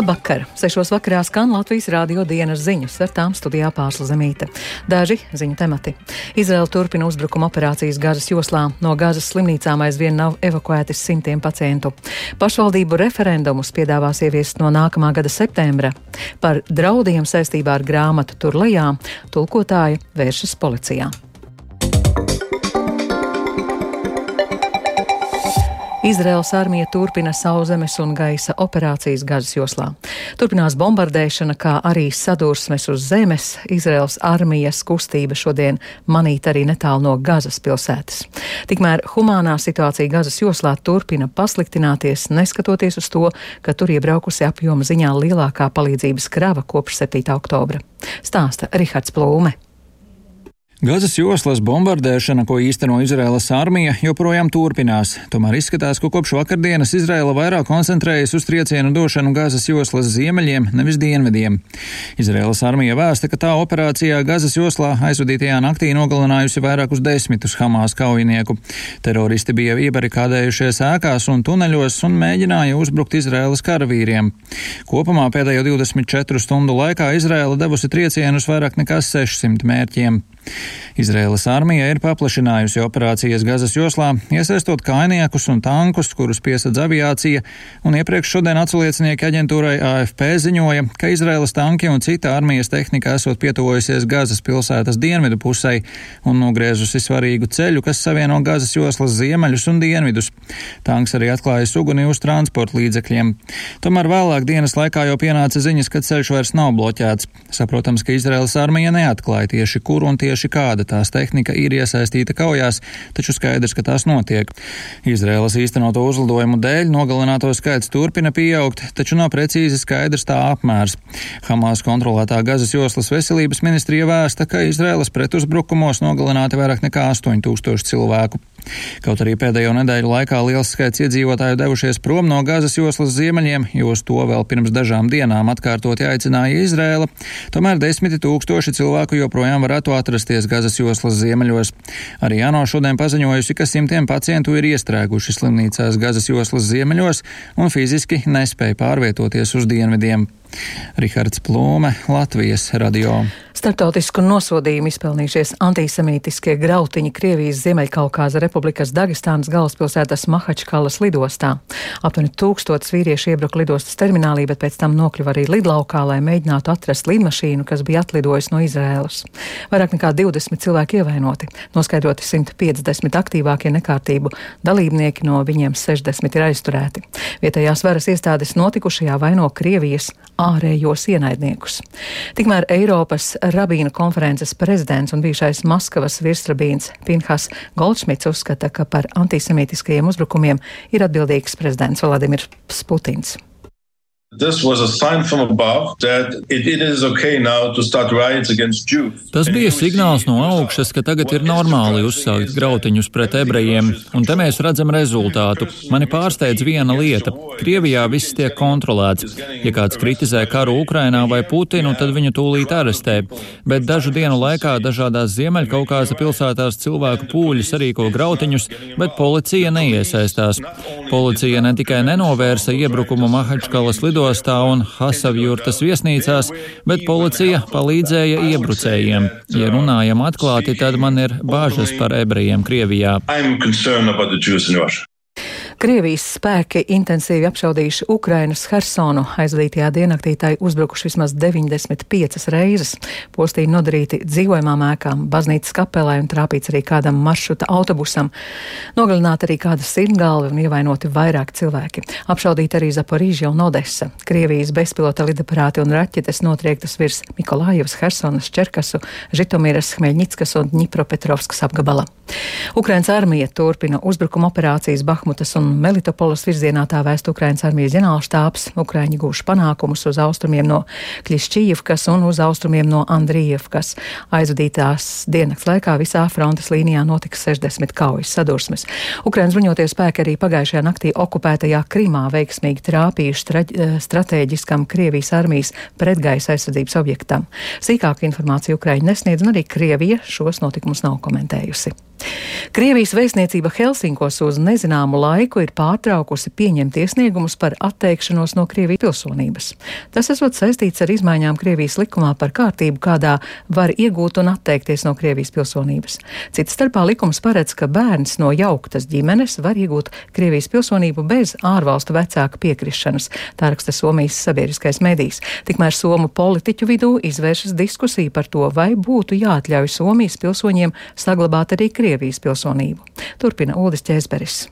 Labvakar! Sešos vakarā skan Latvijas rādio dienas ziņas, ar tām studijā pārsla zemīte. Daži ziņu temati. Izraela turpina uzbrukuma operācijas Gazas joslā. No Gazas slimnīcām aizvien nav evakuēti simtiem pacientu. Pašvaldību referendumus piedāvās ieviest no nākamā gada septembra. Par draudiem saistībā ar grāmatu tur lejā tulkotāja vēršas policijā. Izraels armija turpina sauszemes un gaisa operācijas Gazas joslā. Turpinās bombardēšana, kā arī sadursmes uz zemes. Izraels armijas kustība šodien manīt arī netālu no Gazas pilsētas. Tikmēr humānā situācija Gazas joslā turpina pasliktināties, neskatoties uz to, ka tur iebraukusi apjoma ziņā lielākā palīdzības krava kopš 7. oktobra. Stāsta Rihards Plūme. Gazas joslas bombardēšana, ko īsteno Izraēlas armija, joprojām turpinās. Tomēr izskatās, ka kopš vakardienas Izraela vairāk koncentrējas uz triecienu došanu Gazas joslas ziemeļiem, nevis dienvidiem. Izraēlas armija vēsta, ka tā operācijā Gazas joslā aizvadītajā naktī nogalinājusi vairākus desmitus Hamas kaujinieku. Teroristi bija iebarikādējušies ēkās un tuneļos un mēģināja uzbrukt Izraēlas karavīriem. Kopumā pēdējo 24 stundu laikā Izraela devusi triecienus vairāk nekā 600 mērķiem. Izraēlas armija ir paplašinājusi operācijas Gazas joslā, iesaistot kainiekus un tankus, kurus piesadz aviācija, un iepriekš šodien atsliecinieki aģentūrai AFP ziņoja, ka Izraēlas tanki un cita armijas tehnika esot pietuvojusies Gazas pilsētas dienvidu pusē un nogriezusi svarīgu ceļu, kas savieno Gazas joslas ziemeļus un dienvidus. Tanks arī atklājas uguni uz transporta līdzekļiem. Tomēr vēlāk dienas laikā jau pienāca ziņas, ka ceļš vairs nav bloķēts. Saprotams, ka Izraēlas armija neatklāja tieši kur un tieši kāda tās tehnika ir iesaistīta kaujās, taču skaidrs, ka tās notiek. Izraēlas īstenoto uzlidojumu dēļ nogalināto skaits turpina pieaugt, taču nav precīzi skaidrs tā apmērs. Hamas kontrolētā Gazas joslas veselības ministrija vēsta, ka Izraēlas pretuzbrukumos nogalināti vairāk nekā 8000 cilvēku. Kaut arī pēdējo nedēļu laikā liels skaits iedzīvotāju devušies prom no Gazas joslas ziemeļiem, jo uz to vēl pirms dažām dienām atkārtoti aicināja Izrēla, tomēr desmiti tūkstoši cilvēku joprojām varētu atrasties Gazas joslas ziemeļos. Arī ANO šodien paziņojusi, ka simtiem pacientu ir iestrēguši slimnīcās Gazas joslas ziemeļos un fiziski nespēja pārvietoties uz dienvidiem. Rihards Plūme, Latvijas radio. Startautisku nosodījumu izpelnījušies antisemītiskie grautiņi Krievijas Ziemeļkaukāza Republikas Dagestānas galvaspilsētas Mahačkalas lidostā. Aptuveni tūkstots vīrieši iebruka lidostas terminālī, bet pēc tam nokļuva arī lidlaukā, lai mēģinātu atrast lidmašīnu, kas bija atlidojusi no Izrēlas. Vairāk nekā 20 cilvēki ievainoti, noskaidroti 150 aktīvākie nekārtību dalībnieki, no viņiem 60 ir aizturēti. Vietējās varas iestādes notikušajā vaino Krievijas ārējos ienaidniekus. Tikmēr Eiropas rabīnu konferences prezidents un bijušais Maskavas virsrabīns Pinhas Goldšmits uzskata, ka par antisemītiskajiem uzbrukumiem ir atbildīgs prezidents Vladimirs Putins. Tas bija signāls no augšas, ka tagad ir normāli uzsākt grautiņus pret ebrejiem, un te mēs redzam rezultātu. Mani pārsteidz viena lieta. Krievijā viss tiek kontrolēts. Ja kāds kritizē karu Ukrainā vai Putinu, tad viņu tūlīt arestē. Bet dažu dienu laikā dažādās Ziemeļkaukāza pilsētās cilvēku pūļi sarīko grautiņus, bet policija neiesaistās. Policija ne tikai nenovērsa iebrukumu Mahačkalas lidostā, lidostā un Hasavjurtas viesnīcās, bet policija palīdzēja iebrucējiem. Ja runājam atklāti, tad man ir bāžas par ebrejiem Krievijā. Krievijas spēki intensīvi apšaudījuši Ukrainas Hersonu. Aizvadītajā diennaktī tai uzbrukuši vismaz 95 reizes. Postīni nodarīti dzīvojamām ēkām, baznīcas kapelai un trāpīts arī kādam maršruta autobusam. Nogalināti arī kāda sirmgalva un ievainoti vairāk cilvēki. Apšaudīti arī Zaporīža un Odessa. Krievijas bezpilota lidaparāti un raķetes notriektas virs Mikolājevas, Hersonas, Čerkasu, Žitomiras, Hmeļņickas un Dņipropetrovskas apgabala. Ukrainas armija turpina uzbrukuma operācijas Bahmutas un Melitopolas virzienā tā vēst Ukrainas armijas ģenerālštāps. Ukraiņi gūši panākumus uz austrumiem no Kļišķījevkas un uz austrumiem no Andrijevkas. Aizvadītās dienas laikā visā frontes līnijā notika 60 kaujas sadursmes. Ukrainas bruņoties spēki arī pagājušajā naktī okupētajā Krimā veiksmīgi trāpījuši eh, strateģiskam Krievijas armijas pretgaisa aizsardzības objektam. Sīkāku informāciju Ukraiņi nesniedz, un arī Krievija šos notikumus nav komentējusi. Krievijas vēstniecība Helsinkos uz nezināmu laiku ir pārtraukusi pieņemt iesniegumus par atteikšanos no Krievijas pilsonības. Tas esot saistīts ar izmaiņām Krievijas likumā par kārtību, kādā var iegūt un atteikties no Krievijas pilsonības. Cits starpā likums paredz, ka bērns no jauktas ģimenes var iegūt Krievijas pilsonību bez ārvalstu vecāka piekrišanas, tā raksta Somijas sabiedriskais medijs. Tikmēr Somu politiķu vidū izvēršas diskusija par to, vai būtu jāatļauj Somijas pilsoņiem saglabāt arī Krievijas pilsonību pilsonību. Turpina Uldis Čēzberis.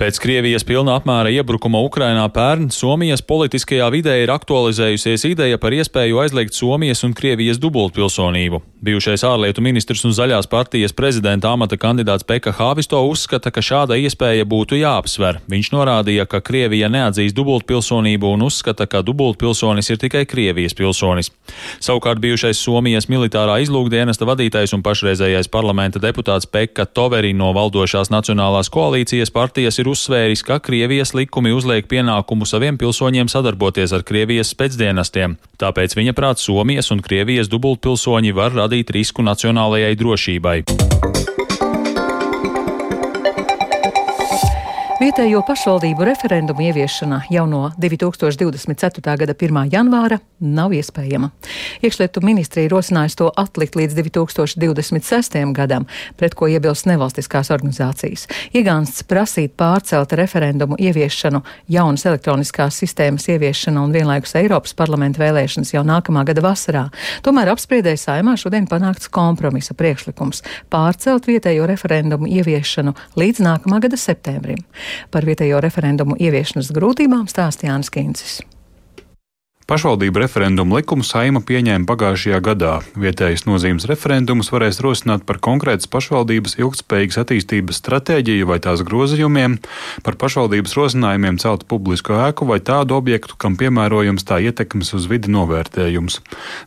Pēc Krievijas pilna apmēra iebrukuma Ukrainā pērn Somijas politiskajā vidē ir aktualizējusies ideja par iespēju aizliegt Somijas un Krievijas dubultpilsonību. Bijušais ārlietu ministrs un zaļās partijas prezidenta amata kandidāts Peka Hāvisto uzskata, ka šāda iespēja būtu jāapsver. Viņš norādīja, ka Krievija neatzīs dubultpilsonību un uzskata, ka dubultpilsonis ir tikai Krievijas pilsonis. Savukārt bijušais Somijas militārā izlūkdienesta vadītājs un pašreizējais parlamenta deputāts Peka Toveri no valdošās Nacionālās koalīcijas partijas ir uzsvēris, ka Krievijas likumi uzliek pienākumu saviem pilsoņiem sadarboties ar Krievijas spēcdienestiem. Tāpēc viņa prāt Somijas un Krievijas dubultpilsoņi var radīt risku nacionālajai drošībai. Vietējo pašvaldību referendumu ieviešana jau no 2024. gada 1. janvāra nav iespējama. Iekšlietu ministrija rosinājusi to atlikt līdz 2026. gadam, pret ko iebilst nevalstiskās organizācijas. Iegānsts prasīt pārcelt referendumu ieviešanu, jaunas elektroniskās sistēmas ieviešana un vienlaikus Eiropas parlamenta vēlēšanas jau nākamā gada vasarā. Tomēr apspriedēja saimā šodien panākts kompromisa priekšlikums pārcelt vietējo referendumu ieviešanu līdz nākamā gada septembrim. Par vietējo referendumu ieviešanas grūtībām stāstīja Jānis Kīncis. Pašvaldību referendumu likumu saima pieņēma pagājušajā gadā. Vietējas nozīmes referendumus varēs rosināt par konkrētas pašvaldības ilgspējīgas attīstības stratēģiju vai tās grozījumiem, par pašvaldības rosinājumiem celt publisku ēku vai tādu objektu, kam piemērojams tā ietekmes uz vidi novērtējums.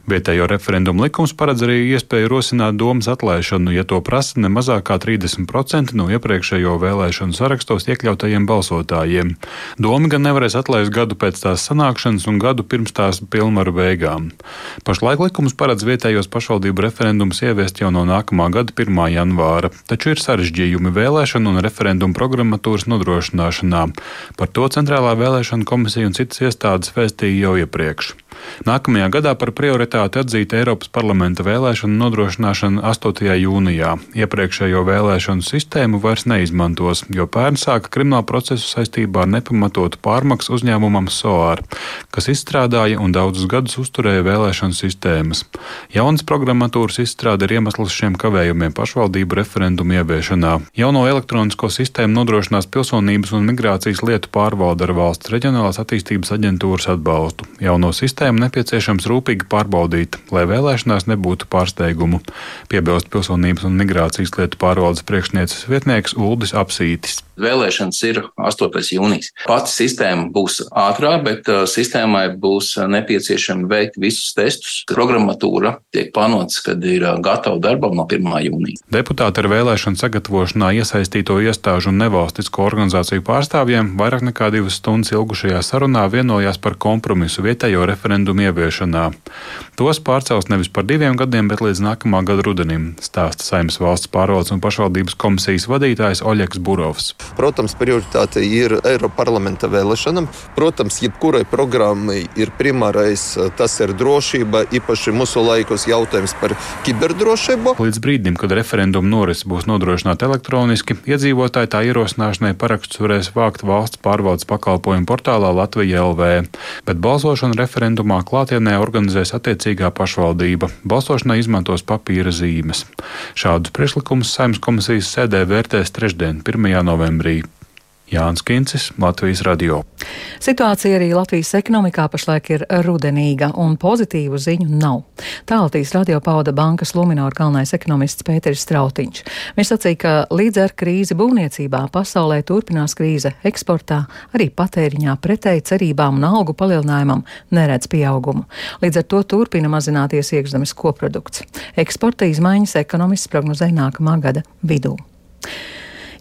Vietējo referendumu likums paredz arī iespēju rosināt domas atlaišanu, ja to prasa ne mazāk kā 30% no iepriekšējo vēlēšanu sarakstos iekļautajiem balsotājiem. Doma gan nevarēs atlaist gadu pēc tās sanākšanas un gadu pirms pirms tās pilnvaru beigām. Pašlaik likums paredz vietējos pašvaldību referendumus ieviest jau no nākamā gada 1. janvāra, taču ir sarežģījumi vēlēšanu un referendumu programmatūras nodrošināšanā. Par to Centrālā vēlēšana komisija un citas iestādes vēstīja jau iepriekš. Nākamajā gadā par prioritāti atzīta Eiropas parlamenta vēlēšanu nodrošināšana 8. jūnijā. Iepriekšējo vēlēšanu sistēmu vairs neizmantos, jo pērn sāka kriminālu procesu saistībā ar nepamatotu pārmaksu uzņēmumam SOAR, kas izstrādāja un daudzus gadus uzturēja vēlēšanu sistēmas. Jaunas programmatūras izstrāde ir iemesls šiem kavējumiem pašvaldību referendumu ieviešanā. Jauno elektronisko sistēmu nodrošinās pilsonības un migrācijas lietu pārvalde ar valsts reģionālās attīstības aģentūras atbalstu. Jauno sistēmu sistēmu nepieciešams rūpīgi pārbaudīt, lai vēlēšanās nebūtu pārsteigumu, piebilst pilsonības un migrācijas lietu pārvaldes priekšnieces vietnieks Uldis Apsītis. Vēlēšanas ir 8. jūnijas. Pati sistēma būs ātrā, bet uh, sistēmai būs nepieciešami veikt visus testus. Programmatūra tiek plānots, kad ir uh, gatava darbam no 1. jūnija. Deputāti ar vēlēšanu sagatavošanā iesaistīto iestāžu un nevalstisko organizāciju pārstāvjiem vairāk nekā divas stundas ilgušajā sarunā vienojās par kompromisu vietējo referendumu ieviešanā. Tos pārcels nevis par diviem gadiem, bet līdz nākamā gada rudenim, stāsta Saimnes valsts pārvaldes un pašvaldības komisijas vadītājs Oļegs Burovs. Protams, prioritāte ir Eiropas parlamenta vēlēšanām. Protams, jebkurai programmai ir primārais tas ir drošība, īpaši mūsu laikos jautājums par kiberdrošību. Līdz brīdim, kad referendumu noris būs nodrošināta elektroniski, iedzīvotāji tā ierosināšanai parakstus varēs vākt valsts pārvaldes pakalpojumu portālā Latvija LV, bet balsošanu referendumā klātienē organizēs attiecīgā pašvaldība. Balsošanai izmantos papīra zīmes. Šādus priekšlikumus saimnes komisijas sēdē vērtēs trešdien, 1. novembrī novembrī. Jānis Kincis, Latvijas radio. Situācija arī Latvijas ekonomikā pašlaik ir rudenīga, un pozitīvu ziņu nav. Tā Latvijas radio pauda bankas Luminora galvenais ekonomists Pēteris Strautiņš. Viņš sacīja, ka līdz ar krīzi būvniecībā pasaulē turpinās krīze eksportā, arī patēriņā pretēji cerībām un algu palielinājumam neredz pieaugumu. Līdz ar to turpina mazināties iekšzemes koprodukts. Eksporta izmaiņas ekonomists prognozē nākamā gada vidū.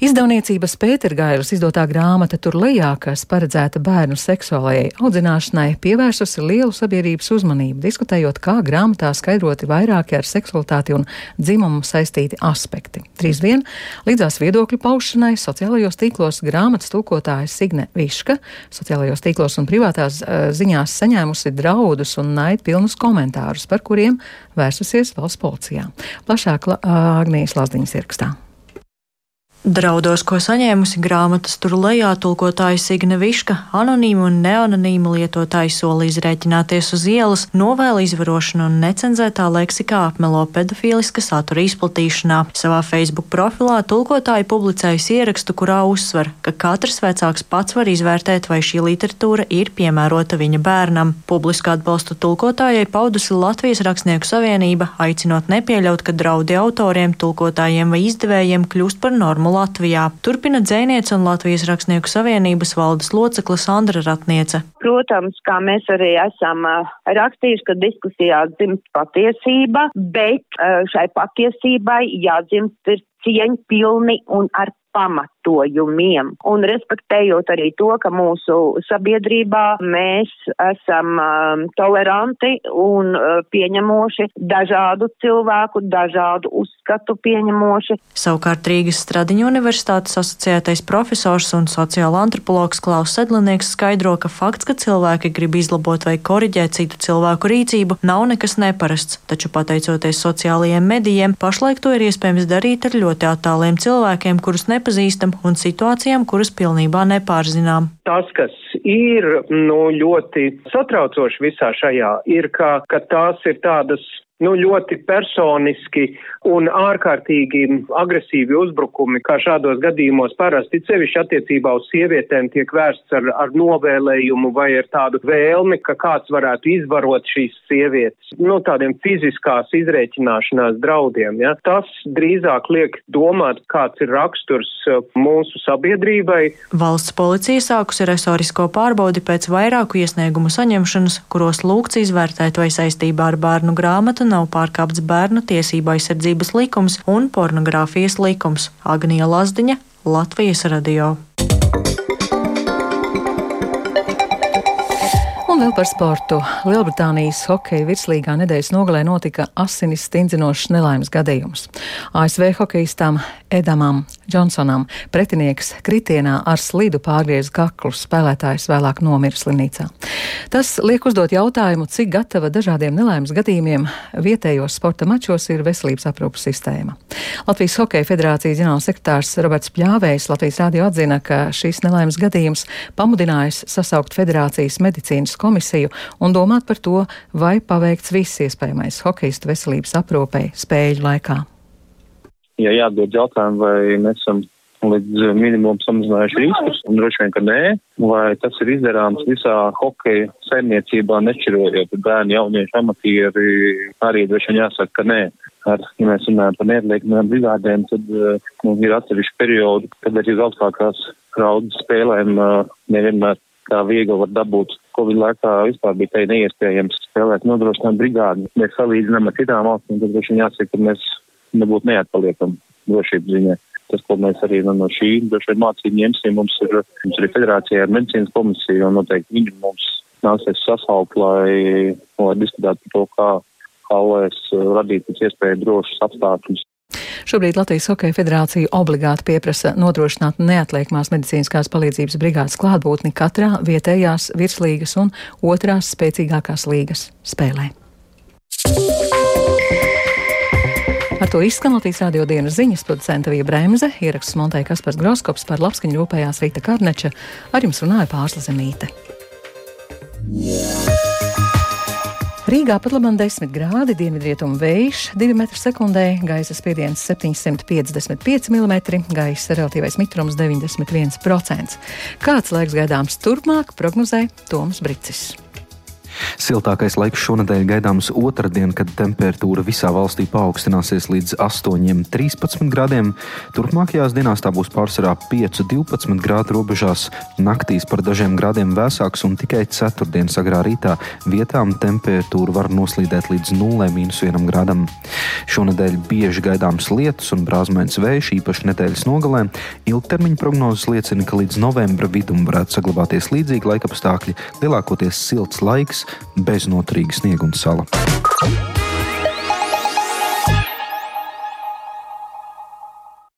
Izdevniecības Pētergailas izdotā grāmata Tur lejā, kas paredzēta bērnu seksuālajai audzināšanai, pievērsusi lielu sabiedrības uzmanību, diskutējot, kā grāmatā skaidroti vairāki ar seksualitāti un dzimumu saistīti aspekti. Drīz vien līdzās viedokļu paušanai sociālajos tīklos grāmatas tulkotāja Signe Viška sociālajos tīklos un privātās uh, ziņās saņēmusi draudus un naidpilnus komentārus, par kuriem vērsusies valsts policijā. Plašāk Agnijas Lazdiņas ierakstā. Draudos, ko saņēmusi grāmatas tur lejā, tulkotāja Signe Viška, anonīmu un neanonīmu lietotāji sola izrēķināties uz ielas, novēla izvarošanu un necenzētā leksikā apmelo pedofīliska satura izplatīšanā. Savā Facebook profilā tulkotāja publicējusi ierakstu, kurā uzsver, ka katrs vecāks pats var izvērtēt, vai šī literatūra ir piemērota viņa bērnam. Publisku atbalstu tulkotājai paudusi Latvijas Rakstnieku savienība, aicinot nepieļaut, ka draudi autoriem, tulkotājiem vai izdevējiem kļūst par normu Latvijā. Turpina dzēniece un Latvijas Rakstnieku savienības valdes locekle Sandra Ratniece. Protams, kā mēs arī esam rakstījuši, ka diskusijā dzimst patiesība, bet šai patiesībai jādzimst ir cieņpilni un ar pamatojumiem un respektējot arī to, ka mūsu sabiedrībā mēs esam um, toleranti un uh, pieņemoši dažādu cilvēku, dažādu uzskatu pieņemoši. Savukārt Rīgas Stradiņu universitātes asociētais profesors un sociāla antropologs Klaus Sedlinieks skaidro, ka fakts, ka cilvēki grib izlabot vai koriģēt citu cilvēku rīcību, nav nekas neparasts, taču pateicoties sociālajiem medijiem, pašlaik to ir iespējams darīt ar ļoti attāliem cilvēkiem, kurus nepazīstam un situācijām, kuras pilnībā nepārzinām. Tas, kas ir nu, ļoti satraucoši visā šajā, ir, ka, ka tās ir tādas nu, ļoti personiski un ārkārtīgi agresīvi uzbrukumi, kā šādos gadījumos parasti, sevišķi attiecībā uz sievietēm, tiek vērsts ar, ar novēlējumu vai ar tādu vēlmi, ka kāds varētu izvarot šīs sievietes, nu, tādiem fiziskās izrēķināšanās draudiem. Ja? Tas drīzāk liek domāt, kāds ir raksturs uh, mūsu sabiedrībai. Valsts policija sākusi resorisko pārbaudi pēc vairāku iesniegumu saņemšanas, kuros lūgts izvērtēt, vai saistībā ar bērnu grāmatu nav pārkāpts bērnu tiesība aizsardzības likums un pornogrāfijas likums. Agnija Lazdiņa, Latvijas radio. Un vēl par sportu. Lielbritānijas hokeja virslīgā nedēļas nogalē notika asinis stingzinošs nelaimes gadījums. ASV hokeistām Edamam Džonsonam pretinieks kritienā ar slidu pārgriez kaklu, spēlētājs vēlāk nomira slimnīcā. Tas liek uzdot jautājumu, cik gatava dažādiem nelaimes gadījumiem vietējos sporta mačos ir veselības aprūpas sistēma. Latvijas Hokeja federācijas ģenerāls sekretārs Roberts Pļāvējs Latvijas rādio atzina, ka šīs nelaimes gadījums pamudinājis sasaukt federācijas medicīnas komisiju un domāt par to, vai paveikts viss iespējamais hokeistu veselības aprūpei spēļu laikā. Ja jāatbild jautājumu, vai mēs esam līdz minimumam samazinājuši riskus, un droši vien, ka nē, vai tas ir izdarāms visā hokeja saimniecībā, nešķirojot bērni, jaunieši, amatieri, arī droši vien jāsaka, ka nē. Ar, ja mēs runājam par neatliekamajām brigādēm, tad uh, nu, ir atsevišķi periodi, kad arī uz augstākās raudas spēlēm uh, nevienmēr tā viegli var dabūt. Covid laikā vispār bija tai neiespējams spēlēt nodrošināt brigādi. Mēs salīdzinām ar citām valstīm, tad droši vien jāsaka, ka mēs nebūtu neatpaliekam drošības ziņā. Tas, ko mēs arī no šī mācību ņemsim, mums ir, mums ir federācija ar medicīnas komisiju, un noteikti viņi mums nāksies sasaukt, lai, lai diskutētu par to, kā, kā lai es radītu pēc iespējas drošus apstākļus Šobrīd Latvijas Hokeja federācija obligāti pieprasa nodrošināt neatliekamās medicīniskās palīdzības brigādes klātbūtni katrā vietējās virslīgas un otrās spēcīgākās līgas spēlē. Ar to izskan Latvijas radio dienas ziņas producenta Vija Bremze, ieraksts montēja Kaspars Groskops par labskaņu rūpējās Rīta Karneča, ar jums runāja Pārsla Zemīte. Rīgā pat labam 10 grādi, dienvidrietumu vējš 2 m2, gaisa spiediens 755 mm, gaisa relatīvais mitrums 91%. Kāds laiks gaidāms turpmāk, prognozē Toms Bricis. Siltākais laiks šonadēļ gaidāms otrdien, kad temperatūra visā valstī paaugstināsies līdz 8,13 grādiem. Turpmākajās dienās tā būs pārsvarā 5,12 grādu robežās, naktīs par dažiem grādiem vēsāks un tikai ceturtdienas agrā rītā vietām temperatūra var noslīdēt līdz 0,1 grādam. Šonadēļ bieži gaidāms lietus un brāzmēns vējš, īpaši nedēļas nogalē. Ilgtermiņa prognozes liecina, ka līdz novembra vidum varētu saglabāties līdzīgi laikapstākļi, lielākoties silts laiks bez noturīga sniega un sala.